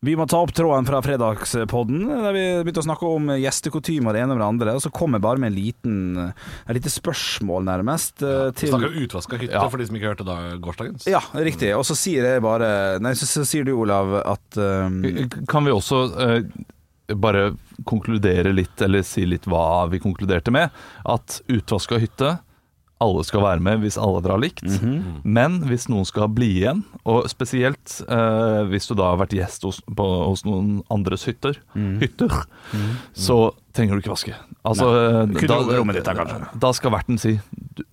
Vi må ta opp tråden fra fredagspodden, der vi begynte å snakke om gjestekotymer det ene med det andre. Og så kom jeg bare med en liten Et lite spørsmål, nærmest. Ja, til snakker om utvask hytte, Ja. for de som ikke hørte da gårsdagens. Ja, riktig. Og så sier jeg bare Nei, så, så sier du, Olav, at um, Kan vi også uh, bare konkludere litt, eller si litt hva vi konkluderte med? At utvaska hytte alle skal være med hvis alle drar likt. Men hvis noen skal bli igjen, og spesielt eh, hvis du da har vært gjest hos, på, hos noen andres hytter, hytter så trenger du ikke vaske. Altså, da, ditt da. Da skal verten si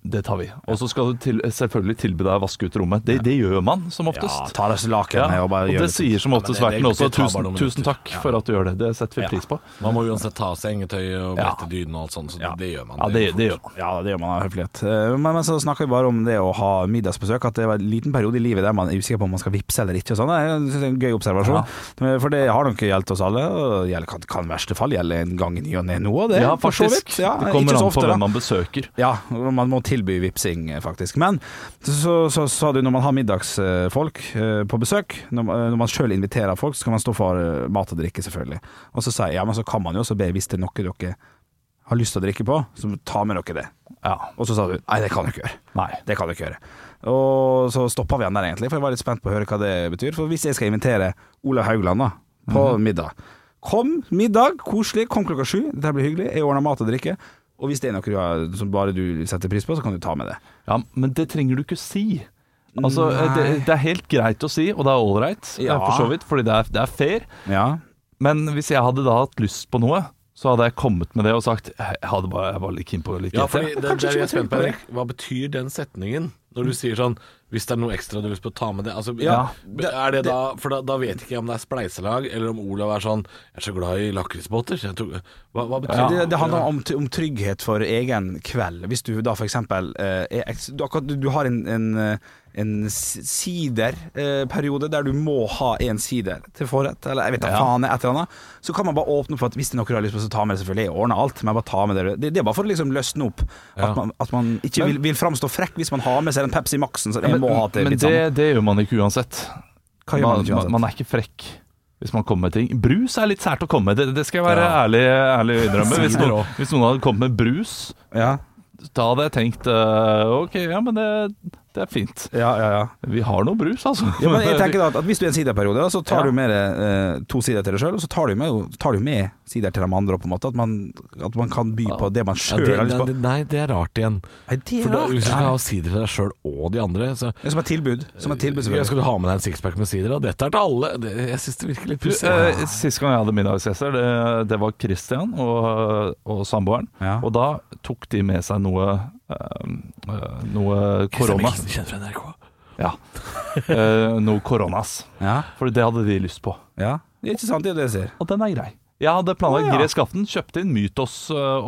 det tar vi. Og så skal du til, selvfølgelig tilby deg å vaske ut rommet. Det, det gjør man som oftest. Ja, ta seg lakenet Ja, og bare og det sier som oftest Ja, verten også. Tusen, tusen takk takk for at du gjør det. Det setter vi Ja. pris på. Man må uansett ta av seg og Ja. brette dyden og alt sånt, så Ja. det gjør man. Ja, det, det gjør man. Ja, det gjør man av høflighet. Eh, Men, men så snakker vi bare om det å ha middagsbesøk. At det var en liten periode i livet der man er usikker på om man skal vippse eller ikke. Og sånn. Det er en gøy observasjon. For det har nok gjeldt oss alle. Og det kan, kan i verste fall gjelde en gang i ny og ne noe av det. Ja, faktisk. Ja, det kommer an på hvem man besøker. Ja, man må tilby vipsing, eh, faktisk. Men så så sa du når man har middagsfolk eh, på besøk, når man, når man sjøl inviterer folk, så kan man stå for eh, mat og drikke, selvfølgelig. Og så sier jeg ja, men så kan man jo også be hvis det er noe dere har lyst til å drikke på, så ta med dere det. Ja. Og så sa du nei, det kan du ikke gjøre. Nei. Det kan du ikke gjøre. Og så stoppa vi igjen der, egentlig, for jeg var litt spent på å høre hva det betyr. For hvis jeg skal invitere Olav Haugland da, på middag Kom, middag, koselig, kom klokka sju, dette blir hyggelig, jeg ordner mat og drikke. Og hvis det er noe du har, som bare du setter pris på, så kan du ta med det. Ja, men det trenger du ikke si. Altså, det, det er helt greit å si, og det er ålreit, Ja. for så vidt, fordi det er, det er fair. Ja, Men hvis jeg hadde da hatt lyst på noe, så hadde jeg kommet med det og sagt Jeg, hadde bare, jeg var litt keen på litt Ja, fordi det, det, det er jeg spent på, tenke på Erik. Hva betyr den setningen? Når du sier sånn Hvis det er noe ekstra du lyst på ta med det altså, Ja, Er det da For da, da vet ikke jeg om det er spleiselag, eller om Olav er sånn Jeg er så glad i lakrisbåter. Hva, hva betyr det, det handler om, om trygghet for egen kveld. Hvis du da eksempel eh, du, du, du har en, en, eh, en siderperiode der du må ha en sider til forrett, eller jeg vet da Ja. faen, et eller annet, så kan man bare åpne for at hvis det er noe du har lyst på, så ta med det selvfølgelig. Jeg ordner alt, men bare ta med det. Det, det er bare for å liksom løsne opp. Ja. At, man, at man ikke vil, vil framstå frekk hvis man har med seg den Pepsi Max-en. Så Ja, men men litt det, det gjør man ikke uansett. Man man, ikke uansett? man er ikke frekk hvis man kommer med ting. Brus er litt sært å komme med, det, det skal jeg være Ja. ærlig, ærlig innrømme. Hvis noen, hvis noen hadde kommet med brus, Ja, da hadde jeg tenkt uh, OK, ja, men det, det er fint. ja, ja. ja. Vi har noe brus, altså. Ja, men jeg tenker da at, at Hvis du er en siderperiode, så tar Ja. du med deg eh, to sider til deg sjøl, og så tar du med, tar du med sider til de andre. På en måte At man, at man kan by på det man Ja, sjøl det, har lyst på. nei, det- nei, det er rart igjen. Nei, det For da, rart. Hvis du skal ha sider til deg sjøl og de andre så er som et tilbud. Som et tilbud selvfølgelig. Skal du ha med deg en sixpack med sider? Og dette er til alle. Det, jeg syns det virker litt pussig. eh, Sist gang jeg hadde middagsgjester, det, det var Christian og, og samboeren. Ja. Og da tok de med seg noe Noe korona. Kjent fra NRK. Ja. Eh, noe koronas. Ja, For det hadde de lyst på. ja. Det er ikke sant, det jeg sier. Og den er grei. Jeg hadde planlagt Å, ja. gresk aften, kjøpte inn Mytos og,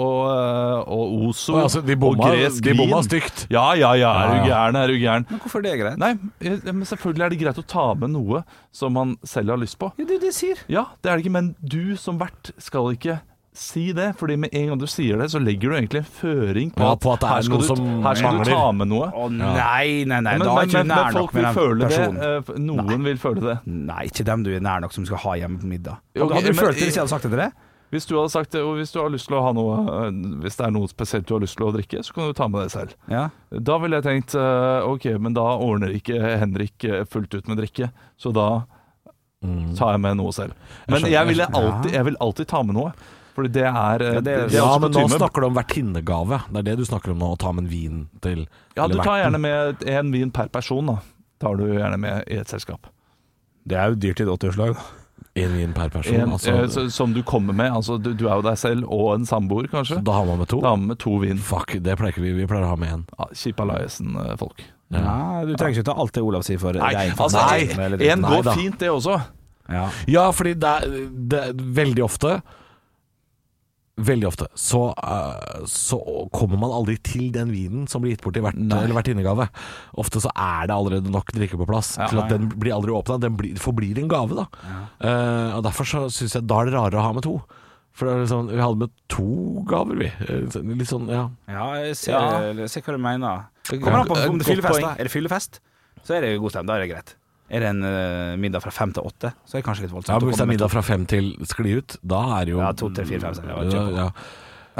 og Ozo altså, de bomma- og gresk de bomma stygt. Ja, ja, ja, er du gæren, er du gæren. Men hvorfor er det greit? Nei, eh, men selvfølgelig er det greit å ta med noe som man selv har lyst på. Ja, det er det jeg sier. Ja, det er det ikke, men du som vert skal ikke si det, fordi med en gang du sier det, så legger du egentlig en føring på, Ja, på at det er her skal, noe du, som her skal du ta med noe. Å nei, nei, nei. men, da er ikke men, nær men nok folk med vil den føle det. Noen nei. Vil føle det. Nei, ikke dem du er nær nok som skal ha hjemme på middag. Okay, Hadde, du men- følt det hvis jeg hadde sagt det til deg? Hvis du hadde sagt det, og hvis du har lyst til å ha noe øh, Hvis det er noe spesielt du har lyst til å drikke, så kan du ta med det selv. Ja. Da ville jeg tenkt øh, ok, men da ordner ikke Henrik fullt ut med drikke, så da tar jeg med noe selv. Men jeg, ville alltid, jeg vil alltid ta med noe. Fordi det er, øh, Ja, det er- det er Ja, men nå snakker du om vertinnegave. Det er det du snakker om nå, å ta med en vin til Ja, du tar gjerne med én vin per person, da. Tar du gjerne med i et selskap. Det er jo dyrt i et 80-årslag. En vin per person. En, altså, så, som du kommer med. Altså, du, du er jo deg selv og en samboer, kanskje. da har man med to. Da har man med to vin. Fuck, det pleier ikke vi. Vi pleier å ha med én. Ja, Kjipa Lajesen-folk. Ja, du trenger ikke ta alt det Olav sier for Nei, rein altså, eller- én går da. fint, det også. Ja. Ja, fordi det er, det er veldig ofte Veldig ofte så, uh, så kommer man aldri til den vinen som blir gitt bort i hvert, vertinnegave. Ofte så er det allerede nok drikke på plass Ja, til at ja. den blir aldri åpna. Den blir, forblir en gave, da. Eh, og Derfor så syns jeg da er det rarere å ha med to. For det liksom, vi hadde med to gaver, vi. Eh, Litt sånn, ja. Ja, jeg ser, Ja. jeg ser hva du mener. Kommer an på om det er fyllefest. Er det fyllefest, så er det god stemning. Da er det greit. Er det en uh, middag fra fem til åtte, så er det kanskje litt voldsomt. Ja, men Hvis det er middag fra fem til skli ut, da er det jo Ja, to, tre, fire, fem, seks, ja, ja,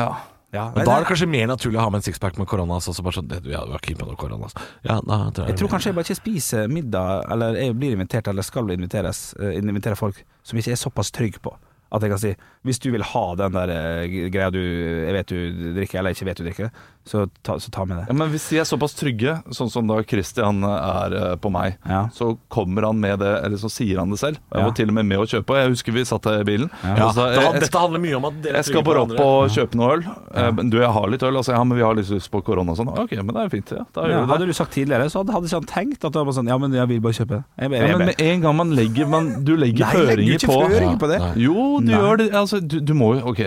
ja. Ja. Men Da er det kanskje mer naturlig å ha med en sixpack med korona. Altså bare sånn, det- ja, er på noe. Ja, da tror jeg, Jeg tror kanskje jeg bare ikke spiser middag, eller jeg blir invitert, eller skal inviteres, eh, invitere folk som ikke er såpass trygg på. At jeg kan si hvis du vil ha den der eh, greia du jeg vet du drikker, eller ikke vet du drikker, så ta, så ta med Ja, det. men hvis de er såpass trygge, sånn som da Christian er eh, på meg, Ja. så kommer han med det, eller så sier han det selv. Jeg Ja. var til og med med å kjøpe. Jeg husker vi satt i bilen. ja, og så jeg, jeg, Dette handler mye om at dere jeg skal bare opp og kjøpe noe øl. Eh, Du, jeg har litt øl. Altså, ja, men vi har litt lyst på korona og sånn. Ok, men det er jo fint. Ja, da Ja, det. hadde du sagt tidligere, så hadde, hadde ikke han tenkt at det var sånn Ja, men jeg vil bare kjøpe. Jeg, jeg, Ja, jeg, men med en gang man legger man, Du legger Nei, legger føringer du ikke føringer på det? Nei. Jo, du Nei. gjør det. Altså, du, du må jo Ok.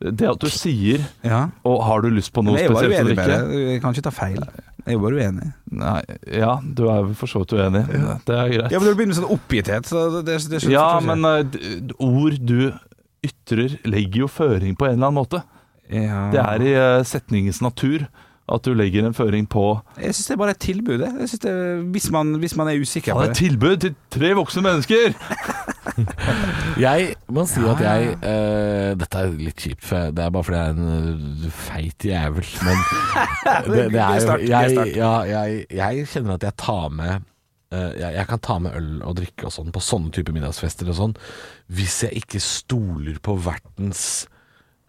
Det at du sier ja. Og har du lyst på noe spesielt? jeg spesielt uenig med ikke? Jeg kan ikke ta feil. Jeg bare uenig. Nei, ja, du er vel for så vidt uenig. Det er greit. Ja, men Det begynner med sånn oppgitthet. Så det, det, Ja, men uh, ord du ytrer, legger jo føring på en eller annen måte. ja. Det er i uh, setningens natur at du legger en føring på Jeg syns det er bare et tilbud. det. Jeg det, hvis, man, hvis man er usikker på det. det. et tilbud til tre voksne mennesker! Jeg må si at jeg uh, Dette er litt kjipt, for det er bare fordi jeg er en eh, feit jævel. Men det, det er jo er jeg, ja, jeg, jeg kjenner at jeg tar med uh, jeg, jeg kan ta med øl og drikke og sånn på sånne type middagsfester og sånn, hvis jeg ikke stoler på vertens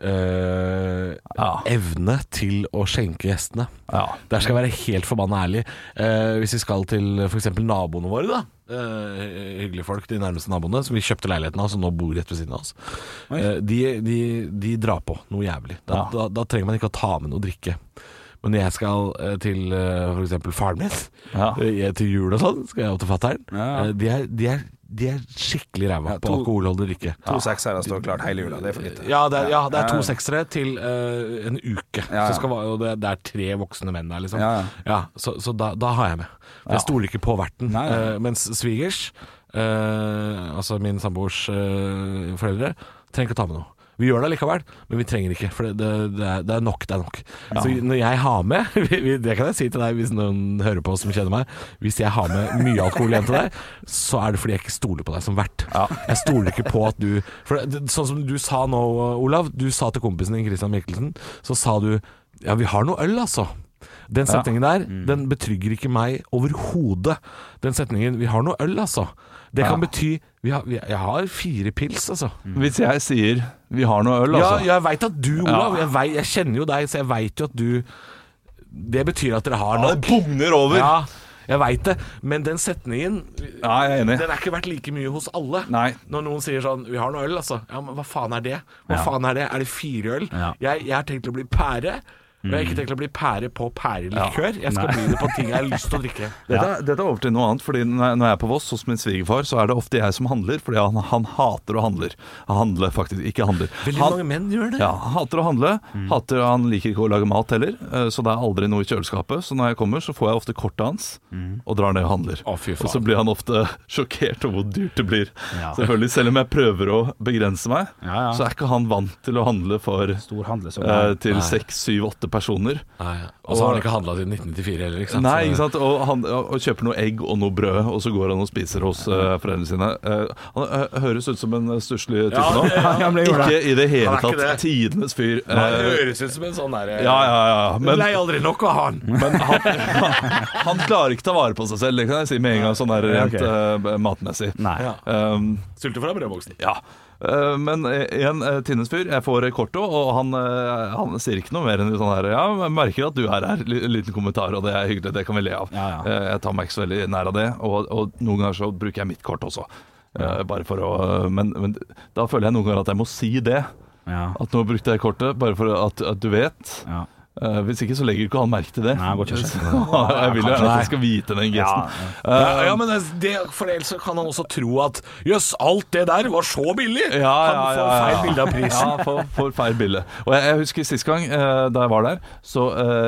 eh, Ja. evne til å skjenke gjestene. Ja. Der skal jeg være helt forbanna ærlig. Uh, hvis vi skal til f.eks. naboene våre, da. Uh, hyggelige folk, de nærmeste naboene, som vi kjøpte leiligheten av, som nå bor rett ved siden av oss. De, de, de drar på noe jævlig. Da, Ja. da, da trenger man ikke å ta med noe drikke. Men når jeg skal eh, til uh, f.eks. faren min, Ja. eh, til jul og sånn, skal jeg opp til fatter'n. Ja. Eh, de, de, de er skikkelig ræva på alkoholholdig drikke. To seksere står klart hele jula. Det er for lite. Ja, det er, ja, det er to seksere til uh, en uke. Skal, og det, det er tre voksne menn der, liksom. Så så da, da har jeg med. Jeg stoler ikke på verten. Eh, mens svigers, uh, altså min samboers eh, foreldre, trenger ikke å ta med noe. Vi gjør det likevel, men vi trenger ikke, for det, det, det, er, det er nok. Det er nok. Så når jeg har med Det kan jeg si til deg hvis noen hører på som kjenner meg. Hvis jeg har med mye alkohol igjen til deg, så er det fordi jeg ikke stoler på deg som vert. Jeg stoler ikke på at du Sånn som du sa nå, Olav. Du sa til kompisen din Christian Mikkelsen, så sa du Ja, vi har noe øl, altså. Den setningen der, den betrygger ikke meg overhodet. Den setningen 'vi har noe øl', altså. Det kan Ja. bety vi har, vi, Jeg har fire pils, altså. Hvis jeg sier 'vi har noe øl', Ja, altså. jeg veit at du, Olav jeg, vet, jeg kjenner jo deg, så jeg veit jo at du Det betyr at dere har Ja, nok. det bugner over! Ja, jeg veit det. Men den setningen Ja, jeg er enig. Den er ikke verdt like mye hos alle. Nei. Når noen sier sånn 'Vi har noe øl', altså. Ja, men hva faen er det? Hva Ja. faen er det? Er det fire øl? Ja. Jeg, jeg har tenkt å bli pære. Og jeg har ikke mm. tenkt å bli pære på pærelikør. Jeg skal bli det på ting jeg har lyst til å drikke. Dette, er- dette er over til noe annet, fordi når jeg- er på Voss hos min svigerfar, så er det ofte jeg som handler, fordi han, han hater å handle. Han handler faktisk, ikke handler. Veldig han, mange menn gjør det. ja, han hater å handle. Mm. Hater, han liker ikke å lage mat heller, eh, så det er aldri noe i kjøleskapet. Så når jeg kommer, så får jeg ofte kortet hans mm. og drar ned og handler. Å, fy faen. Og så blir han ofte sjokkert over hvor dyrt det blir. Ja. Selvfølgelig, Selv om jeg prøver å begrense meg, Ja, ja. så er ikke han vant til å handle for Stor handle som eh, til 6-7-8 personer. Nei, Og så har han ikke handla siden 1994 heller, ikke sant? Nei, ikke sant? Og, han, og kjøper noe egg og noe brød, og så går han og spiser hos uh, foreldrene sine. Uh, han uh, høres ut som en stusslig type Ja, nå. det- ja, han Ikke i det hele Han tatt. det. Tidenes fyr. Han Eh, høres ut som en sånn derre ja, ja, ja. Men, Lei aldri nok av han. men han, han klarer ikke ta vare på seg selv, det kan jeg si med en gang, sånn der rent ok. eh, matmessig. Nei. Ja. Um, Sulte fra brødboksen. ja. Eh, Men igjen, uh, Tinnes fyr, jeg får kortet, og han, eh, han sier ikke noe mer enn sånn her Ja, jeg merker at du er her. En liten kommentar, og det er hyggelig. Det kan vi le av. Ja, ja. Eh, Jeg tar meg ikke så veldig nær av det, og, og noen ganger så bruker jeg mitt kort også. Eh, Bare for å men, men da føler jeg noen ganger at jeg må si det. Ja. At nå brukte jeg kortet, bare for at, at du vet. Ja. Eh, hvis ikke så legger ikke han merke til det. Nei, godt ikke jeg vil jo gjerne at han skal vite den gesten. Ja, Ja, ja, men det, for ellers kan han også tro at Jøss, alt det der var så billig! Ja, han ja, får ja, ja. feil bilde av prisen. Ja, får, får feil bilde. Og jeg, jeg husker sist gang uh, da jeg var der, så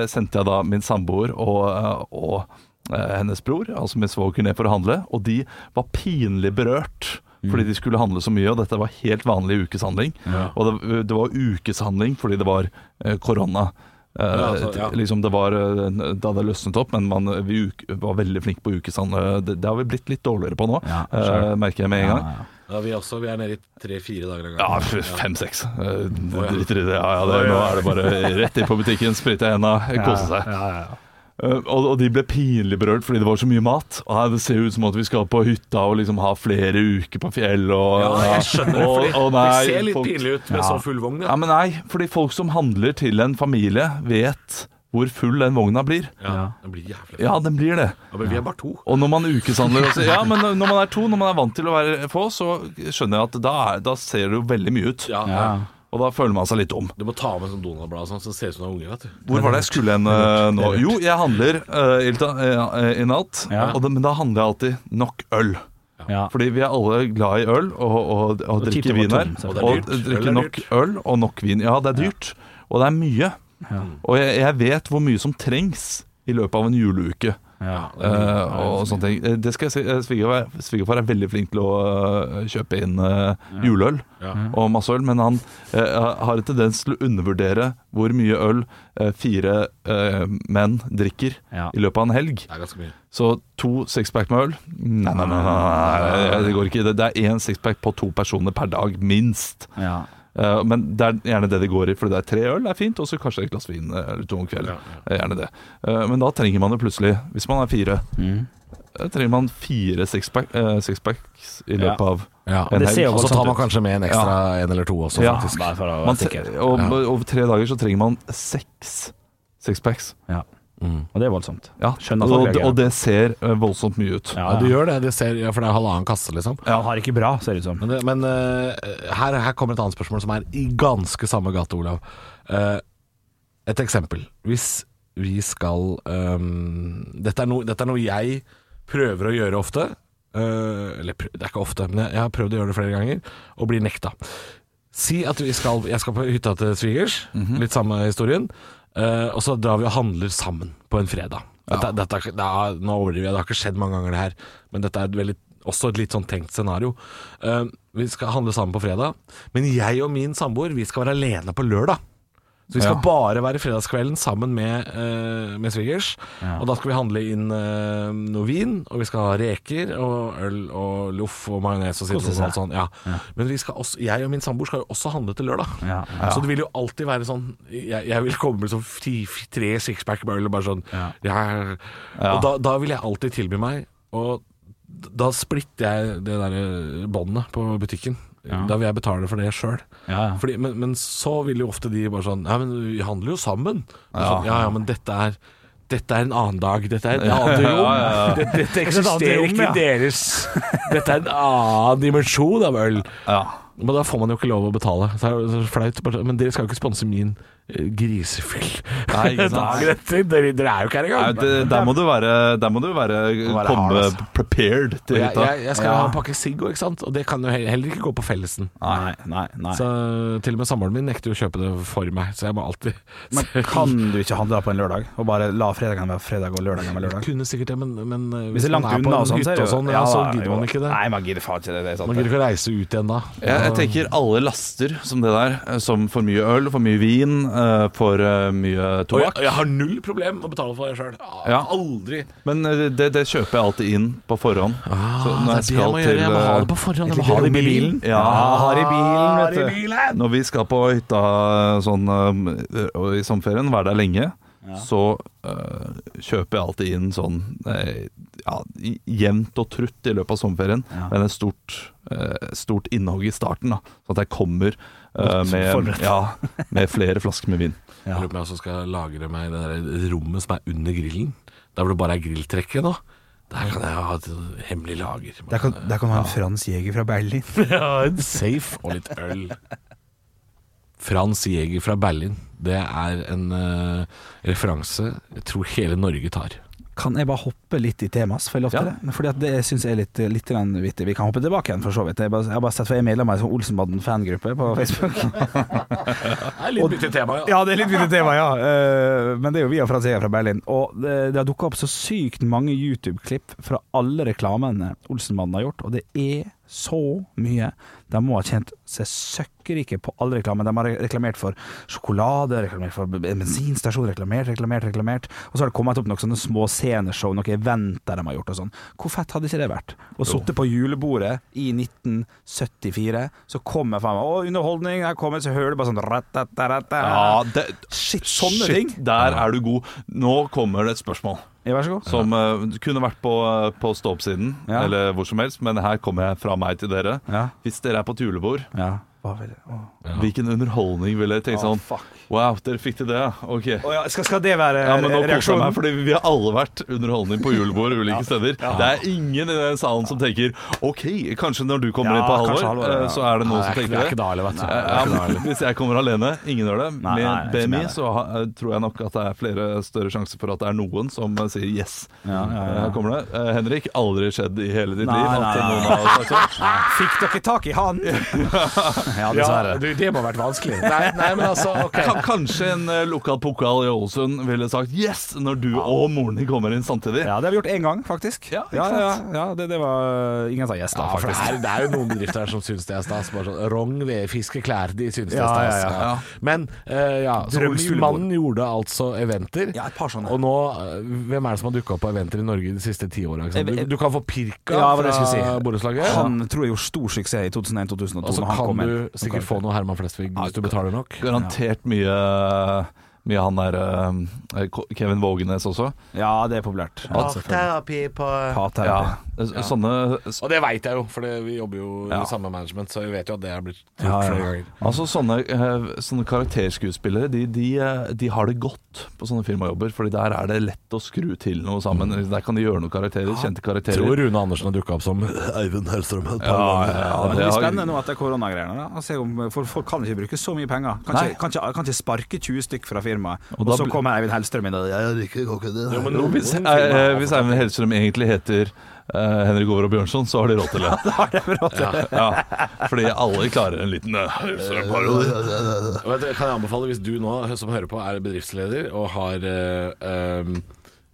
sendte jeg da min samboer og, og hennes bror, altså min svoger, ned for å handle, og de var pinlig berørt. Fordi de skulle handle så mye, og dette var helt vanlig ukeshandling. Og det, det var ukeshandling fordi det var korona. Eh, Ja, altså, ja. liksom det var eh, Da det løsnet opp, men man, vi uk, var veldig flinke på ukesand. Det, det har vi blitt litt dårligere på nå, Ja, eh, sure. merker jeg med en gang. Ja, ja. Ja, vi også. Vi er nede i tre-fire dager av Ja, fem-seks. ja. Driter i det. Ja, ja, det, nå er det bare rett inn på butikken, sprite henda, kose seg. Ja, ja, ja. Uh, og, og de ble pinlig berørt fordi det var så mye mat. Og her, Det ser ut som at vi skal på hytta og liksom ha flere uker på fjell. Og, Ja, jeg skjønner det, og- fordi og nei, det ser litt folk- pinlig ut med Ja. så full vogn. Ja, men nei, fordi folk som handler til en familie, vet hvor full den vogna blir. Ja, Den blir jævlig Ja, den blir det. ja, Men vi er bare to. Og når man ukeshandler også, Ja, men når man er to, når man er vant til å være få, så skjønner jeg at da, er, da ser det jo veldig mye ut. Ja, Ja. Og da føler man seg litt om. Du må ta med sånn Donald-blad sånn, så det ser ut som du er unge. vet du Hvor var det jeg skulle hen uh, nå? Jo, jeg handler uh, i natt, Ja. og det, men da handler jeg alltid nok øl. Ja. Fordi vi er alle glad i øl og, og, og og drikker vin her. Og Og er drikker er nok øl og nok vin. Ja, det er dyrt, og det er mye. Ja. Og jeg, jeg vet hvor mye som trengs i løpet av en juleuke. Ja. eh, og sånne ting. Eh, Det skal jeg si, eh, Svigerfar svigerfar er veldig flink til å kjøpe inn juleøl Ja. og masse øl, men han har en tendens til å undervurdere hvor mye øl fire menn drikker Ja. i løpet av en helg. Det er ganske mye. Så to sixpack med øl Nei, nei, nei, nei, nei, det går ikke. Det, det er én sixpack på to personer per dag, minst. Ja. Eh, men det er gjerne det det går i, for det er tre øl er fint, og så kanskje et glass vin eh, eller to om kvelden. Ja, Det er Gjerne det. Eh, men da trenger man det plutselig, hvis man er fire, Mm. Da trenger man fire sixpack, eh, sixpacks i løpet Ja. av Ja. en helg. Og så tar man kanskje med en ekstra en eller to også, Ja. faktisk. Man og over tre dager så trenger man seks sixpacks. Ja. Mm. Og det er voldsomt. Ja. Skjønner Og, og, det ser eh, voldsomt mye ut. Ja, Ja, du gjør det, det ser, ja, for det er halvannen kasse, liksom. Ja, har ikke bra, ser det ut som. Men, det, men uh, her, her kommer et annet spørsmål som er i ganske samme gate, Olav. Uh, et eksempel. Hvis vi skal um, dette, er no, dette er noe jeg prøver å gjøre ofte. Uh, eller prøv, det er ikke ofte, men jeg, jeg har prøvd å gjøre det flere ganger, og blir nekta. Si at vi skal, jeg skal på hytta til svigers, litt samme historien. Eh, og så drar vi og handler sammen på en fredag. Dette, dette, er det er, nå overdriver jeg, det har ikke skjedd mange ganger det her, men dette er et veldig, også et litt sånn tenkt scenario. Eh, vi skal handle sammen på fredag, men jeg og min samboer vi skal være alene på lørdag. Så vi skal Ja. bare være fredagskvelden sammen med, uh, med svigers. Ja. Og da skal vi handle inn uh, noe vin, og vi skal ha reker og øl og loff og majones og sitron og alt sånt. Ja. Men vi skal også, jeg og min samboer skal jo også handle til lørdag. Så det vil jo alltid være sånn Jeg, jeg vil komme med sånn fi- tre sixpack med øl og bare sånn. Og da, da vil jeg alltid tilby meg, og da splitter jeg det derre båndet på butikken. Ja. Da vil jeg betale for det sjøl. Ja, ja. Men, men så vil jo ofte de bare sånn Ja, men vi handler jo sammen. Ja. Sånn, ja, ja, men dette er dette er en annen dag. Dette er en annen rom. ja, ja, ja. Dette, dette eksisterer ikke i deres Dette er en annen dimensjon av øl. Ja. Men da får man jo ikke lov å betale. Så er det flaut. Men dere skal jo ikke sponse min grisefyll Nei, dagen etter. Dere, dere er jo ikke her Nei, engang. det, der må du være, der må du være, være komme hard, altså. prepared til jeg, hytta. jeg, jeg skal Ja. ha en pakke sigg òg, ikke sant. Og det kan jo he- heller ikke gå på fellesen. Nei, nei, nei. Så til og med samboeren min nekter jo å kjøpe det for meg, så jeg må alltid Men kan du ikke handle på en lørdag, og bare la fredagen være fredag og lørdagen være lørdag? Kunne sikkert det, men, men eh, Hvis det er langt man på unna en og sånn, er hytte og sånn, ja, så gidder man ikke det. Nei, man gidder faen ikke det. det er sant. Man gidder ikke å reise ut igjen da. Jeg, jeg tenker alle laster som det der, eh, som for mye øl, for mye vin, eh, for uh, mye tobakk. jeg, jeg har null problem med å betale for det sjøl. Ja. Aldri. Men uh, det, det kjøper jeg alltid inn på forhånd. Ah, Så når jeg jeg skal må gjøre. Jeg må ha det på forhånd. Jeg må ha det i bilen. bilen? Ja, har i bilen, vet du. Når vi skal på hytta sånn i sommerferien, være der lenge, så eh, kjøper jeg alltid inn sånn eh, ja, jevnt og trutt i løpet av sommerferien, Ja. men et stort, eh, stort innhogg i starten. da Sånn at jeg kommer med, ja, med flere flasker med vin. Jeg lurer på om jeg også skal lagre meg det der rommet som er under grillen. Der hvor det bare er grilltrekket nå. Der kan jeg ha et hemmelig lager. Der kan, der kan du ha en frans jeger fra Berlin. Ja, en safe og litt øl. Frans Jæger fra Berlin. Det er en uh, referanse jeg tror hele Norge tar. Kan jeg bare hoppe litt i temaet, får jeg lov til Ja. det? Fordi at det syns jeg er litt, litt vittig. Vi kan hoppe tilbake igjen, for så vidt. Jeg, bare, jeg har bare sett for jeg er medlem av en sånn Olsenbanden-fangruppe på Facebook. Det er litt vittig tema, ja. Ja, det er litt vittig tema, ja. Eh, men det er jo vi og Frans Jæger fra Berlin. Og det, det har dukka opp så sykt mange YouTube-klipp fra alle reklamene Olsenbanden har gjort, og det er så mye. De må ha tjent seg søkkrike på alle reklame. De har reklamert for sjokolade, reklamert for bensinstasjon, reklamert, reklamert, reklamert. Og så har det kommet opp noen sånne små sceneshow, noen eventer de har gjort og sånn. Hvor fett hadde ikke det vært? Å sitte på julebordet i 1974, så kommer faen meg Å, underholdning, her kommer så hører du bare sånn. Ja, det, Shit, sånne shit, ting. Der er du god. Nå kommer det et spørsmål. Ja, vær så god. Som uh, kunne vært på, på stå-opp-siden, Ja. eller hvor som helst, men her kommer jeg fra meg til dere. Ja. Hvis dere er på et julebord, Ja. Hva vil å. hvilken underholdning ville jeg tenkt sånn oh, Wow, dere fikk til det, okay. oh, ja, skal, skal det være Ja, men nå reaksjonen? meg, fordi vi har alle vært underholdning på julebord ulike steder. Det er ingen i den salen som tenker OK, kanskje når du kommer Ja, inn på halvår, ja. eh, så er det noen Nei, som er tenker det er det. ikke da vet du. Ja, men hvis jeg kommer alene, ingen gjør det. Nei, nei, Med BMI så ha, eh, tror jeg nok at det er flere større sjanser for at det er noen som eh, sier yes. Ja, ja, ja. Her kommer det. Uh, Henrik, aldri skjedd i hele ditt Nei, liv nei, at nei. noen har sagt sånn. Fikk dere tak i han? ja, Ja, dessverre. du, det må ha vært vanskelig. Nei, nei men altså, ok. Kan, kanskje en uh, lokal pokal i Ålesund ville sagt yes når du og moren din kommer inn samtidig. Ja, det har vi gjort én gang, faktisk. Ja, ja, ja, ja det, det var ingen sa yes, da, Ja, for det faktisk. er, det er jo noen bedrifter her som syns det er stas. Bare sånn Rong ved fiskeklær, de syns det er Ja, ja, stas. ja, ja. Men uh, ja. Olsmannen gjorde altså eventer. Ja, et par sånne. Og nå, eh, hvem er det som har dukka opp på eventer i Norge de siste ti åra? Du, du kan få Pirka Ja, fra si. borettslaget. Han tror jeg gjorde stor suksess i 2001-2002. Og så kan du sikkert få noe Herman Flesvig hvis du betaler nok. Garantert mye mye han der eh, Kevin Vågenes også. Ja, det er populært. Ja. Parterapi på Parterapi. Ja. Sånne Og det veit jeg jo, for vi jobber jo Ja. i samme management, så vi vet jo at det er blitt Ja, ja. Altså sånne, eh, sånne karakterskuespillere de, de, eh, de har det godt på sånne firmajobber, Fordi der er det lett å skru til noe sammen. Der kan de gjøre noen karakterer, kjente karakterer. Tror. Rune Andersen har dukka opp som Eivind Hellstrøm. et par Ja, ganger. ja, Ja, det det blir spennende nå etter koronagreiene. er Og se For folk kan ikke bruke så mye penger. Kan ikke, kan ikke, kan ikke sparke 20 stykk fra firmaet. Og Og, så kommer Eivind Hellstrøm inn og jeg det går ikke det. Jo, men noen hvis, firmaer eh, hvis Eivind Hellstrøm egentlig heter Uh, Henrik Over og Bjørnson, så har de råd til det. ja, ja, fordi alle klarer en liten eh, Hellstrøm-parodi. Du, Kan jeg anbefale, hvis du nå som hører på er bedriftsleder og har uh, um,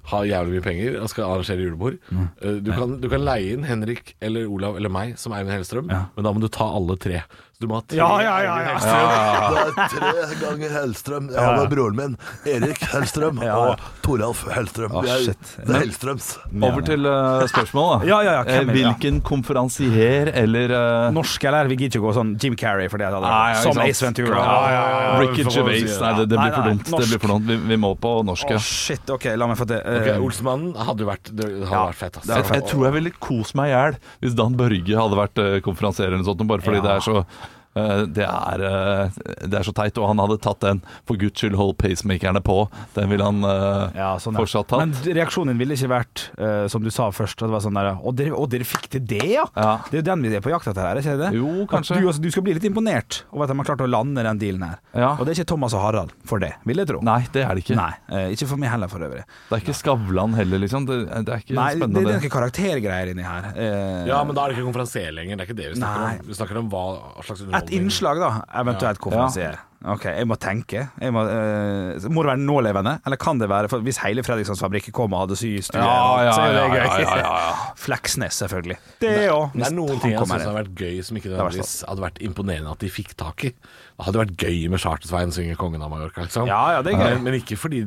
har jævlig mye penger og skal arrangere julebord eh, du, kan, du kan leie inn Henrik eller Olav eller meg som Eivind Hellstrøm, men da må du ta alle tre. Du må ha tre Ja, ja, ja, ja. Hellstrøm. Det er tre ganger Hellstrøm. Jeg har med broren min, Erik Hellstrøm, Ja. og Toralf Hellstrøm. Shit. Det er Hellstrøms. Over til uh, spørsmålet, da. Ja, ja, ja, hvem er Eh, ja? Hvilken konferansier eller uh... Norsk eller? Vi gidder ikke å gå sånn Jim Carrey for det. hadde ja, vært- Som. Ace Ventura. Ja, ja, ja, Ricky Gervais. det. Nei, det, det blir for dumt. Det blir for dumt. Vi, vi må på norsk. Ja. shit. Ok, la meg få til. Uh, okay, Olsmannen hadde jo vært, det hadde Ja, vært fett. Altså. Jeg, jeg tror jeg ville kost meg i hjel hvis Dan Børge hadde vært uh, konferansier eller noe sånt, bare fordi Ja. det er så eh, det er, eh, det er så teit, og han hadde tatt den 'for guds skyld, hold pacemakerne på'. Den ville han eh, ja, sånn, ja. fortsatt tatt. Men reaksjonen ville ikke vært, eh, som du sa først, at det var sånn der Å, dere, å, dere fikk til det, ja? Ja. Det er jo den vi er på jakt etter her, er ikke det? Jo, kanskje. Du, du skal bli litt imponert over at de har klart å lande den dealen her. Ja. Og det er ikke Thomas og Harald for det, vil jeg tro. Nei, det er det ikke. Nei, eh, ikke for meg heller, for øvrig. Det er ikke Skavlan heller, liksom. Det, det er ikke Nei, det, spennende. det er noen karaktergreier inni her. Eh, Ja, men da er det ikke konferansier lenger. Det er ikke det vi snakker Nei. om. Vi snakker om hva slags Et underholdning innslag, da. Eventuelt konferansier. Ok, jeg må tenke. Jeg må, eh, må det være nålevende, eller kan det være for Hvis hele Fredrikssons fabrikk kom og hadde systue, Ja, ja, så er det ja, gøy. ja, ja, ja, ja. Fleksnes, selvfølgelig. Det òg. Det er noen ting jeg synes hadde vært gøy som ikke nødvendigvis hadde vært imponerende at de fikk tak i. Det hadde vært gøy med Chartersveien synge 'Kongen av Mallorca'. Liksom. Ja, ja, det er gøy. Men, men ikke fordi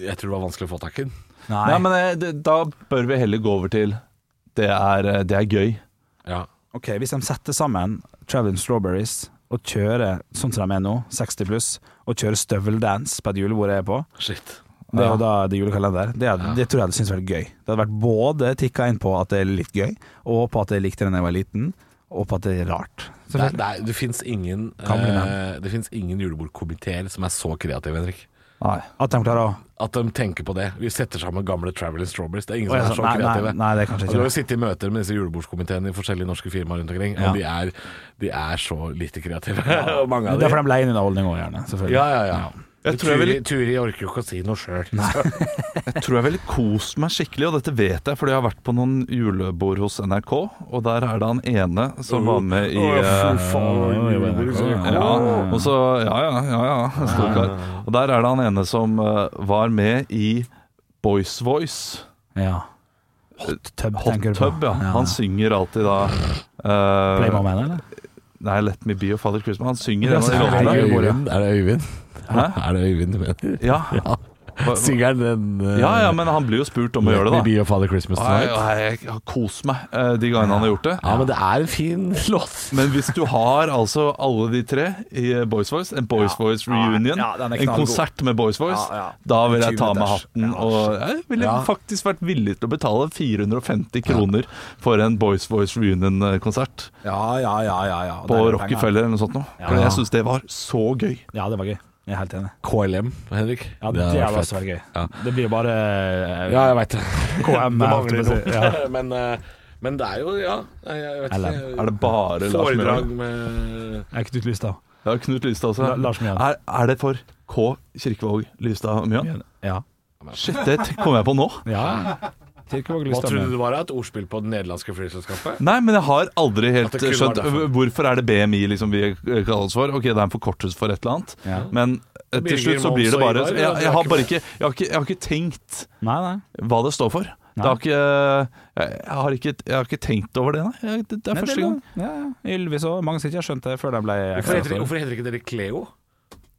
jeg tror det var vanskelig å få tak i den. Nei. Nei, men eh, det, da bør vi heller gå over til det er, eh, det er gøy. Ja. Ok, Hvis de setter sammen Traveling Strawberries og kjører sånn som de er nå, 60 pluss, og kjører støveldance på et julebord jeg er på Shit. Det Ja. da det er julekalender. Det, ja. det tror jeg hadde syntes vært gøy. Det hadde vært både tikka inn på at det er litt gøy, og på at jeg likte det da jeg var liten, og på at det er rart. Det, nei, det, det fins ingen, eh, ingen julebordkomiteer som er så kreative, Henrik. Nei. At de klarer å At de tenker på det. Vi setter sammen gamle Traveling Strawberries. Det er ingen som er så nei, nei, kreative. nei, det er kanskje ikke Du har jo sittet i møter med disse julebordskomiteene i forskjellige norske firmaer rundt omkring, Ja. de er, de er så lite kreative. Ja. mange av Det er dem. for de leier inn underholdning òg, gjerne. Selvfølgelig. Ja, ja, ja. Jeg tror jeg Turi, vil- Turi orker jo ikke å si noe sjøl. Jeg tror jeg ville kost meg skikkelig, og dette vet jeg fordi jeg har vært på noen julebord hos NRK, og der er det han ene som var med i eh, Ja, og så Ja, ja, ja. ja kar. Og der er det han ene som eh, var med i Boys Voice. Ja. Hot tub, Hot tenker du på. Tub, ja. Han synger alltid da Eh, Play My Man, eller? nei, Let Me Be Your Father Christmas. Han synger Ja, en av de låtene. Er det Øyvind. Hæ? Er det Øyvind du mener? Ja. Ja. Han den uh, ja, ja, men han blir jo spurt om å gjøre det, da. be your father Christmas tonight. jeg, jeg har kost meg eh, de gangene han har gjort det. Ja, men det er en fin låt. Men hvis du har altså alle de tre i Boys Voice, en Boys Voice reunion, Ja, en konsert med Boys Voice, Ja, ja. da vil jeg ta med hatten. Og jeg ville Ja. faktisk vært villig til å betale 450 kroner for en Boys Voice reunion-konsert Ja, ja, ja. ja, ja. på er. Rockefeller eller noe sånt. Noe. Ja. For jeg syns det var så gøy. Ja, det var gøy. Jeg er helt enig. KLM, Henrik. Ja, det, det hadde også vært gøy. Ja. Det blir jo bare eh, Ja, jeg veit det. KM. Det mangler noe. si. Ja. men, eh, men det er jo, ja Jeg, vet LM. ikke. Er det bare Lars Foredrag med Jeg er Knut Lystad. Ja, Knut Lystad også. La- Lars Mjøen. Er, er det for K. Kirkevåg Lystad Mjøen? Ja. Shit, det kommer jeg på nå. ja. Hva trodde du var et ordspill på det nederlandske flyselskapet? Nei, men jeg har aldri helt skjønt. Hvorfor er det BMI liksom vi kaller oss for? Ok, det er en forkortelse for et eller annet, Ja. men eh, til slutt så blir det bare jeg, jeg, har bare ikke jeg har ikke, jeg har ikke tenkt Nei, nei. hva det står for. Det har ikke, jeg, har ikke, jeg har ikke tenkt over det, nei. Det, det er Nei, første gang. Ja, ja. Ylvis og mange ikke har skjønt det før de ble Hvorfor heter, hvorfor heter ikke dere Cleo?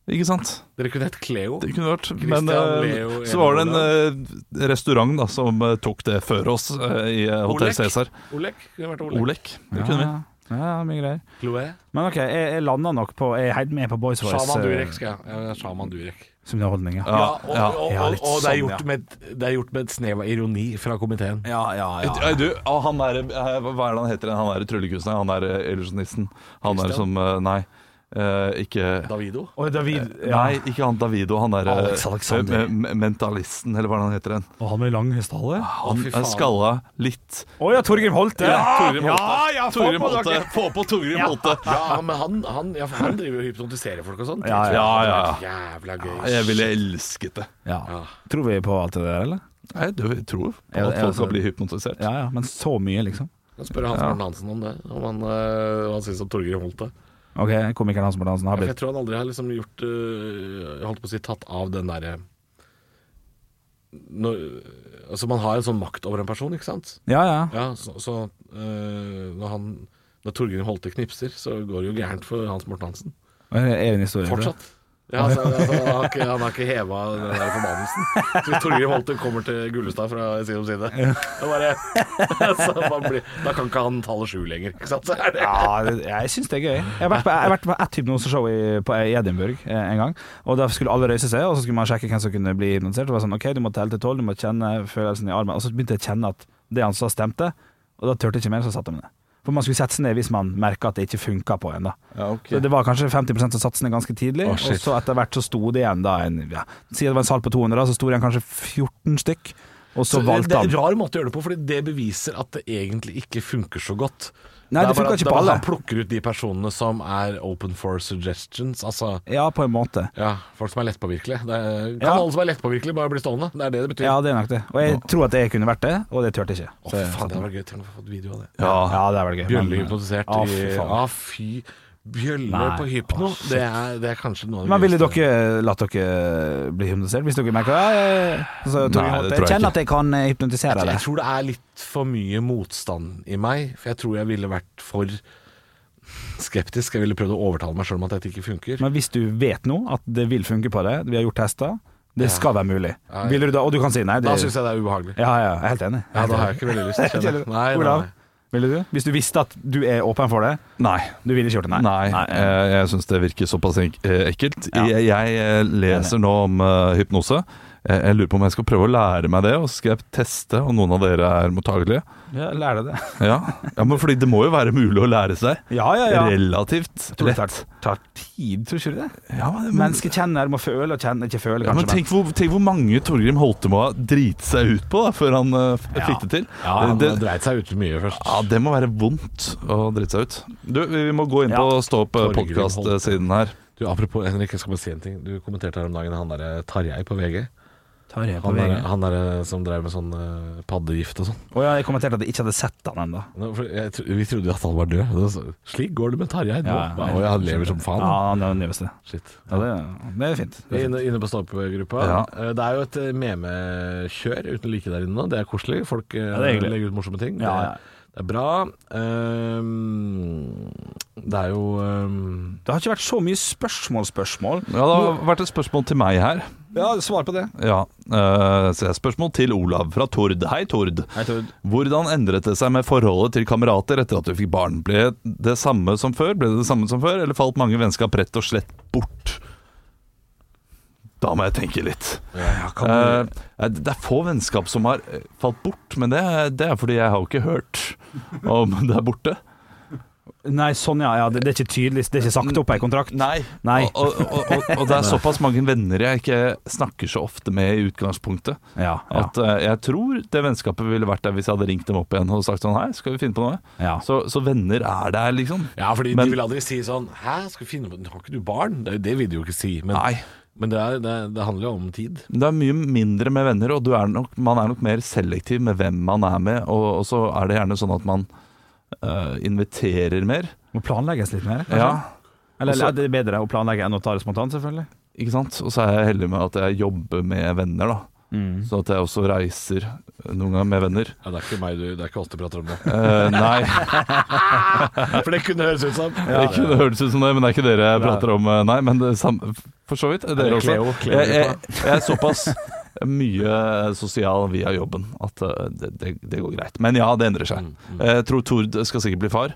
Ikke sant? Dere kunne hett Cleo. Det kunne vært. Men eh, Leo, så var det en eh, restaurant da som eh, tok det før oss i Hotell Olek. Cæsar. Olek. Kunne vært Olek. Olek. Det kunne vi. Ja, ja, mye greier. Chloé. Men ok, jeg, jeg landa nok på Jeg er helt med på Boys Voice. Shaman Durek skal jeg. Ja, Shaman Durek. Som underholdning, ja. Ja, og, ja. og, Ja, og, og det, er sånn, gjort ja. med, det er gjort med et snev av ironi fra komiteen. Ja, ja, ja. Du, han der, hva er det han heter? Han derre tryllekunstneren? Han der illusjonisten? Han der som Nei, eh, ikke Davido. Oh, David Nei, ikke han Davido. Han der eh, Alex Alexander. eh, me- mentalisten, eller hva han heter. Den. Og han med lang hestehale? Å, Han er skalla litt. Å ja, Torgrim Holte! Torgrim Holte. Ja, ja, få Torgrim på Holte. dere! Få på Torgrim Holte! Ja, men han, han, ja, han driver jo og hypnotiserer folk og sånn. Ja, ja, ja. Jævla gøy. Jeg ville elsket det. Ja. Ja. Tror vi på alt det der, eller? Nei, jeg tror på at folk altså- skal bli hypnotisert. Ja, ja, men så mye, liksom. Jeg spør Hans Morten Hansen om det. Om han, øh, han syns om Torgrim Holte. Ok, komikeren Hans Morten Hansen har for jeg tror han aldri har liksom gjort øh, holdt på å si tatt av den derre Altså, man har en sånn makt over en person, ikke sant? Ja, ja. Ja, så, så øh, når han Når Torgeir Holte knipser, så går det jo gærent for Hans Morten Hansen. Det er en historie. Fortsatt. Ja, altså, altså, han har ikke, han har ikke heva den der forbannelsen. Så hvis Holten Holte kommer til Gullestad fra side om side, bare, så man blir, da kan ikke han tallet sju lenger. Ikke sant? Så det, Ja, jeg syns det er gøy. Jeg har vært på, jeg har vært på ett hypnoseshow i, på, i Edinburgh eh, en gang. Og Da skulle alle røyse seg, og så skulle man sjekke hvem som kunne bli hypnotisert. Og det var sånn, ok, Du må telle til tolv, du må kjenne følelsen i armen. Og så begynte jeg å kjenne at det han sa, stemte. Og da turte jeg ikke mer, så satte jeg meg ned. For man skulle sette seg ned hvis man merka at det ikke funka på en. da Ja, okay. Så Det var kanskje 50 som satte seg ned ganske tidlig. oh, og så etter hvert så sto det igjen da en ja, Si det var en sal på 200, da, så sto det igjen kanskje 14 stykk. Og så, Så det er en rar måte å gjøre det på, Fordi det beviser at det egentlig ikke funker så godt. Nei, det det funka ikke på alle. Han plukker ut de personene som er open for suggestions. Altså Ja, på en måte. ja, folk som er lettpåvirkelige. Kan Ja. alle som er lettpåvirkelige, bare bli stående? Det er det det betyr. Ja, det er nok det. Og jeg tror at jeg kunne vært det, og det turte jeg ikke. Å, faen, det hadde var gøy. Tenk å få fått video av det. Ja. Ja, det hadde vært gøy. Bjølle hypnotisert. Ja, fy Bjølle Nei. på hypno. Det er, det er kanskje noe av det Men ville dere latt dere bli hypnotisert hvis dere jeg, altså, Nei, det tror jeg Jeg kjenner at jeg kan hypnotisere deg? Jeg tror det er litt for mye motstand i meg, for jeg tror jeg ville vært for skeptisk. Jeg ville prøvd å overtale meg sjøl om at dette ikke funker. Men hvis du vet nå at det vil funke på det, vi har gjort tester, det skal være mulig. Ja, ja. Vil du da, og du kan si nei. Det, Da syns jeg det er ubehagelig. Ja, ja, jeg er helt enig. Ja, da har jeg ikke veldig lyst. Nei, nei, nei. Ville du? Hvis du visste at du er åpen for det, Nei. du ville ikke gjort det? Nei, Nei. eh, jeg syns det virker såpass eh, ekkelt. Ja. Jeg, jeg eh, leser nå om hypnose. Eh, Jeg lurer på om jeg skal prøve å lære meg det, og så skal jeg teste om noen av dere er mottagelige. Ja, lær deg det. Ja, ja men fordi det må jo være mulig å lære seg. Ja, ja, ja. Relativt lett. det tar, tar tid, tror ikke du det? Ja, men, Mennesket kjenner, må føle og kjenner, ikke føle, ja, men tenk, hvor, tenk hvor mange Torgrim Holte må ha driti seg ut på da, før han uh, fikk det til. Ja, han det, dreit seg ut mye først. ja, det må være vondt å drite seg ut. Du, vi må gå inn Ja. på Stå opp Torgrim podkast-siden her. Du, Apropos Henrik, jeg skal bare si en ting. Du kommenterte her om dagen han derre Tarjei på VG. Tarjei på Han VG. der, han der som drev med sånn eh, paddegift og sånn. Å ja, jeg kommenterte at jeg ikke hadde sett han ennå. Nå, for jeg tro- Vi trodde jo at han var død. Det var så- Slik går det med Tarjei nå. Ja, ja. Å ja, han lever som faen. Ja, han. er den nyeste. Shit. Ja, det, det er fint. Det er fint. Inne, inne på Stå-opp-gruppa. Ja. Eh, Det er jo et eh, memekjør uten like der inne nå. Det er koselig. Folk eh, det er hyggelig. legger ut morsomme ting. Ja, ja. Det, Det er bra. Ehm, det er jo um... Det har ikke vært så mye spørsmål-spørsmål. Ja, det har vært et spørsmål til meg her. Ja, svar på det. Ja, uh, så jeg Spørsmål til Olav fra Tord. Hei, Tord. Hvordan endret det seg med forholdet til kamerater etter at du fikk barn? Ble det samme som før, Ble det det samme som før, eller falt mange vennskap rett og slett bort? Da må jeg tenke litt. Eh, det er få vennskap som har falt bort, men det, det er fordi jeg har jo ikke hørt om det er borte. Nei, sånn ja. ja det, det er ikke tydelig. Det er ikke sagt opp i kontrakt. Nei. Nei. Og, og, og, og det er såpass mange venner jeg ikke snakker så ofte med i utgangspunktet. Ja, ja. At uh, jeg tror det vennskapet ville vært der hvis jeg hadde ringt dem opp igjen og sagt sånn Hei, skal vi finne på noe? Ja. Så, så venner er der, liksom. Ja, fordi Men- de vil aldri si sånn Hæ, skal vi finne på Har ikke du barn? Det, det vil de jo ikke si. Men, Nei. men det, er, det, det handler jo om tid. Det er mye mindre med venner, og du er nok, man er nok mer selektiv med hvem man er med. Og, og så er det gjerne sånn at man eh, inviterer mer. Må planlegges litt mer, kanskje? Ja, Eller, Også- er det bedre å planlegge enn å ta det spontant, selvfølgelig? ikke sant? Og så er jeg heldig med at jeg jobber med venner, da. Så at jeg også reiser noen ganger med venner. Ja, det er ikke meg du, det er ikke oss du prater om nå. Uh, nei, For det kunne høres ut som. det kunne høres ut som det, men det er ikke dere jeg prater om. eh, Nei, men det, sam, for så vidt. Dere også. Jeg, jeg, jeg er såpass mye sosial via jobben at eh, det, det, det går greit. Men ja, det endrer seg. Jeg tror Tord skal sikkert bli far.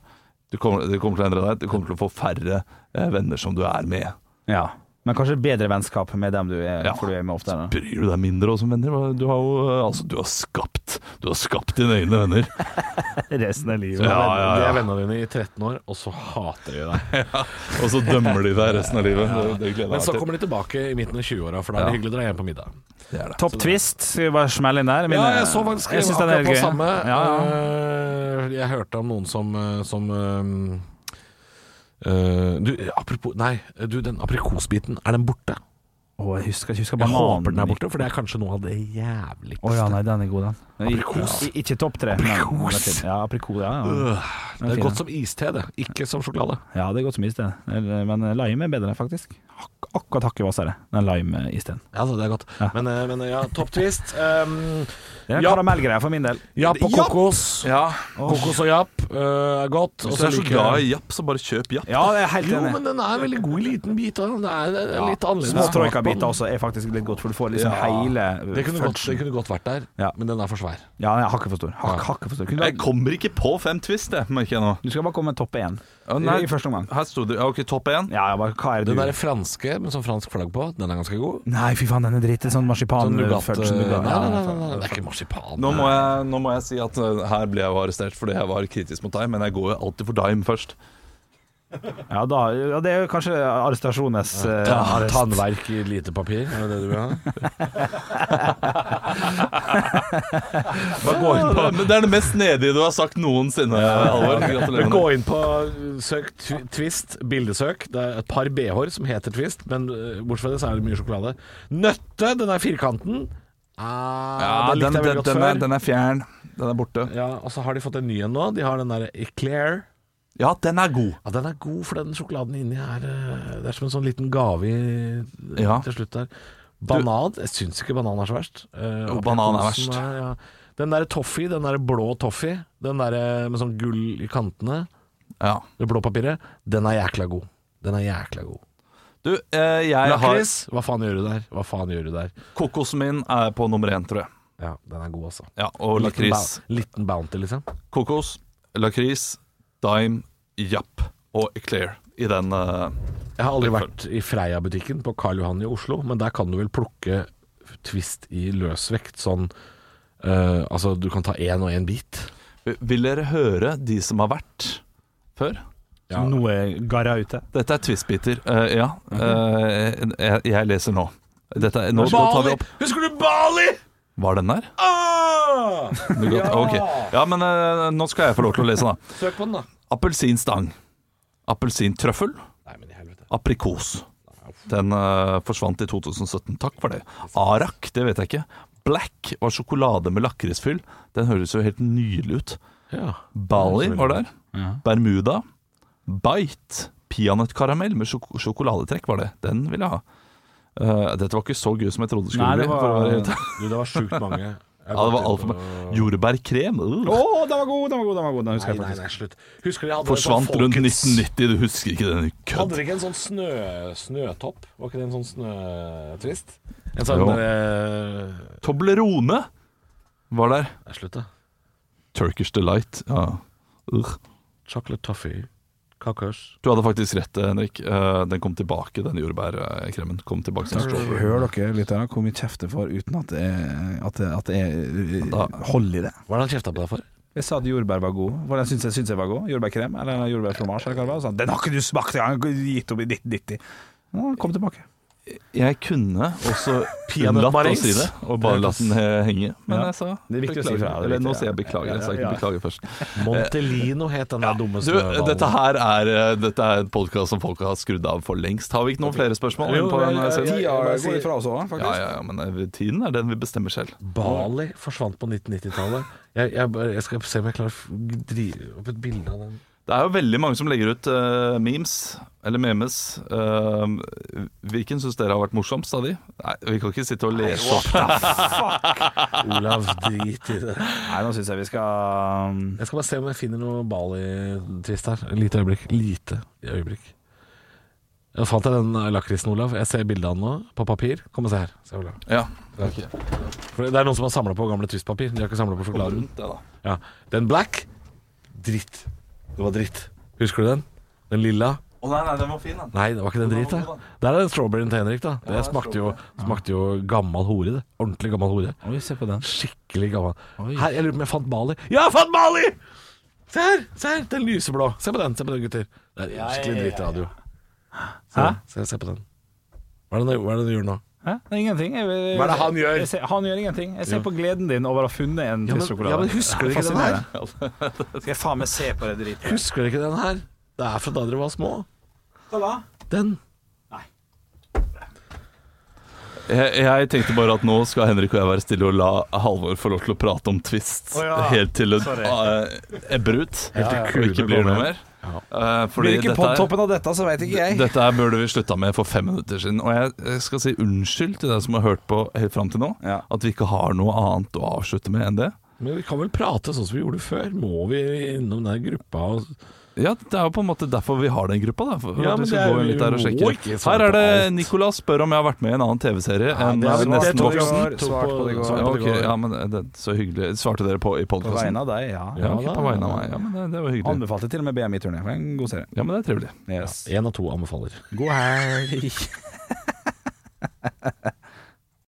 Du kommer, det kommer til å endre deg. Du kommer til å få færre eh, venner som du er med. Ja. Men kanskje bedre vennskap med dem du er, Ja. du er med oftere. Bryr du deg mindre også som venner? Du har jo eh, altså, du har skapt Du har skapt dine egne venner. Resten av livet. Ja, ja, De er vennene dine i 13 år, og så hater de deg. Og så dømmer de deg resten av livet. Det, det gleder Men jeg så meg til. kommer de tilbake i midten av 20-åra, for da er det Ja. hyggelig å dra hjem på middag. Det det. Topp twist, skal vi bare smelle inn der? Mine- Ja, jeg så faktisk jeg akkurat på samme. Ja, ja. Eh, Jeg hørte om noen som, eh, som eh, du, apropos Nei, du, den aprikosbiten, er den borte? Å, jeg husker jeg husker Jeg håper den er borte, for det er kanskje noe av det jævligste. Å ja, nei, den er god, den. Aprikos. I- Ikke topp tre. men- Aprikos. Ja, aprikos. Ja, ja. Det er, det er godt som iste, det. Ikke som sjokolade. ja, det er godt som iste. Men lime er bedre, faktisk. Ak akkurat hakket hvassere, den lime-isteen. Ja, det er godt. Ja. Men, eh, men ja, topp twist. Um, Det er Ja. karamellgreier for min del. japp og kokos. Ja, Kokos og japp uh, er godt. Hvis Og du er så glad i japp, så bare kjøp japp. Ja, det er helt enig. Jo, men den er veldig god i liten bit. da. Det er, det er litt annerledes. Små på også er faktisk litt godt, for du får liksom Ja. hele Det kunne, godt, det kunne godt vært der, Ja. men den er for svær. Ja, den er hakket for stor. Hak, Ja. hakket for stor. Kunne Jeg du, kommer ikke på fem twist, jeg, merker jeg nå. du skal bare komme med topp én Å, i, nei. i første omgang. Her sto det ja, Ok, topp én. Ja, ja, bare, hva er det Den du der franske med sånn fransk flagg på, den er ganske god. Nei, fy faen, den er dritt. Sånn marsipan Sånn nougat fudge, øh, nougat. nei, nei, nei, nei, nei, det er ikke marsipan. Nå må, jeg, nå må jeg si at uh, her ble jeg jo arrestert fordi jeg var kritisk mot deg, men jeg går jo alltid for Dime først. Ja, da, ja, det er jo kanskje arrestasjones eh, Ta, arrest. tannverk i lite papir, er det det du vil ha? Bare gå inn på Men det er det mest nedige du har sagt noensinne, Alvor. Gratulerer Gå inn på søk Twist, bildesøk. Det er et par BH-er som heter Twist, men øh, bortsett fra det så er det mye sjokolade. Nøtte, den er firkanten. Ah, Ja, den den, den, den, er, den er fjern. Den er borte. Ja, Og så har de fått en ny en nå. De har den der Eclair. Ja, den er god. Ja, Den er god, for den sjokoladen inni er øh, Det er som en sånn liten gave i, Ja. til slutt der. Banan. Jeg syns ikke banan er så verst. Eh, Jo, banan er verst. verst. ja. Den der toffee, den der blå toffee, den der med sånn gull i kantene, Ja. det blå papiret, den er jækla god. Den er jækla god. Du, eh, jeg har Lakris, hva faen gjør du der? Hva faen gjør du der? Kokosen min er på nummer én, tror jeg. Ja, den er god, altså. Ja, Og Liten ba Liten bounty, liksom. Kokos, lakris, Dime, Japp og Eclair i den Uh, Jeg har aldri vært i Freia-butikken på Karl Johan i Oslo, men der kan du vel plukke Twist i løsvekt, sånn uh, Altså, du kan ta én og én bit. Vil dere høre de som har vært før? Ja. Noe garra ute. Dette er twistbiter. Uh, ja, Uh, jeg, jeg leser nå. Dette er, nå, nå tar vi opp Husker du Bali? Var den der? Ah! Ja. Ok. Ja, men eh, nå skal jeg få lov til å lese, da. Søk på den, da. Appelsinstang. Appelsintrøffel. Nei, men i helvete. Aprikos. Den eh, forsvant i 2017. Takk for det. Arak, det vet jeg ikke. Black var sjokolade med lakrisfyll. Den høres jo helt nydelig ut. Ja. Bali var der. Bermuda. Bite. Peanøttkaramell med sjok sjokoladetrekk var det. Den vil jeg ha. Eh, dette var ikke så gøy som jeg trodde det skulle Nei, det var- bli. Du, det var sjukt mange. Ja, det var altfor Jordbærkrem. Å, Uh. den var god, den var god! den var god Den husker Nei, jeg nei, faktisk. nei, slutt. Hadde Forsvant sånn rundt 1990, du husker ikke den Hadde kødd. dere ikke en sånn snø, snøtopp? Var ikke det en sånn snøtvist? En sånn eh, Toblerone var der. Slutt, da. Turkish Delight. Ja. Uh. Chocolate toffee. Kakos. Du hadde faktisk rett, Henrik. Eh, Den kom tilbake, den jordbærkremen. Kom tilbake som strawberry. Hør dere litt her, hvor mye kjefter får uten at det er, at det, at det Da- hold i det? Hva er det han kjefta på deg for? Jeg sa at jordbær var god. Hva syns jeg, syns jeg var god? Jordbærkrem eller jordbærfromasje? Eller hva det var? Så Den har ikke du smakt engang! Gitt opp i 1990. Ja, kom tilbake. Jeg kunne også unnlatt å si det, og bare latt den henge. Men jeg sa Det er viktig å si beklager. fra, det er Eller nå sier jeg beklager. Jeg sa Ja, ikke beklager først. Montelino het den der dumme snøballen. dette her er, eh, dette er en podkast som folk har skrudd av for lengst. Har vi ikke noen flere spørsmål? Jo, på den, jeg- eh? Tida går ifra oss òg, faktisk. Ja, ja, ja, men eh, tiden er den vi bestemmer selv. Bali forsvant på 1990-tallet. Jeg, jeg, jeg skal se om jeg klarer å drive opp et bilde av den. Det er jo veldig mange som legger ut uh, memes, eller memes. Uh, hvilken syns dere har vært morsomst av de? Nei, Vi kan ikke sitte og lese opp. Olav, drit i det. Nei, nå syns jeg vi skal um, Jeg skal bare se om jeg finner noe Bali-trist her. Et lite øyeblikk. Lite øyeblikk. Jeg fant jeg den lakrisen, Olav. Jeg ser bildet av den nå, på papir. Kom og se her. Se, Olav. Ja. For det er noen som har samla på gamle twistpapir. De har ikke samla på sjokoladen. Rundt det, da. Ja. Den black dritt. Det var dritt. Husker du den? Den lilla. Å nei, nei, den var fin, den. Nei, det var ikke den dritt, da. Der er den strawberryen til Henrik, da. Det smakte jo, smakte jo gammel hore, det. Ordentlig gammel hore. Oi, se på den. Skikkelig gammel. Oi. Her, jeg lurer på om jeg fant Bali. Ja, jeg fant Bali! Se her! se her, Den lyseblå. Se på den, se på den, gutter. Det er skikkelig drittradio. Se, se, se på den- hva er det den gjør nå? Hæ? Det er ingenting. Jeg, jeg, Hva er det han gjør? Jeg ser, han gjør ingenting. Jeg ser Ja. på gleden din over å ha funnet en Ja, men- tristsjokolade. ja, men husker du ikke den her? Skal jeg faen meg se på det dritet? Husker du ikke den her? Det er fra da dere var små. Hva da? Den. Jeg, jeg tenkte bare at nå skal Henrik og jeg være stille og la Halvor få lov til å prate om Twist oh, ja. helt til det uh, ebber ut. Helt til og kulene ikke blir noe mer. Ja. Eh, fordi Blir ikke på toppen av dette, så veit ikke jeg. Dette her burde vi slutta med for fem minutter siden. Og jeg jeg skal si unnskyld til deg som har hørt på helt fram til nå. Ja. At vi ikke har noe annet å avslutte med enn det. Men vi kan vel prate sånn som vi gjorde før? Må vi innom den gruppa og Ja, Det er jo på en måte derfor vi har den gruppa. Da, for Ja, at vi skal gå inn litt der og sjekke. Her er det. Nicolas spør om jeg har vært med i en annen TV-serie enn det er- eh, Nesten voksen. svart Ja, ja, men eh, det, Så hyggelig. Svarte dere på i På vegne av deg, ja. Ja, ok, Ja, på vegne av meg. Ja, men det, det var hyggelig. Anbefalte til og med BMI-turné. En god serie. Ja, men det er trivelig. Yes. Én av to anbefaler. God helg.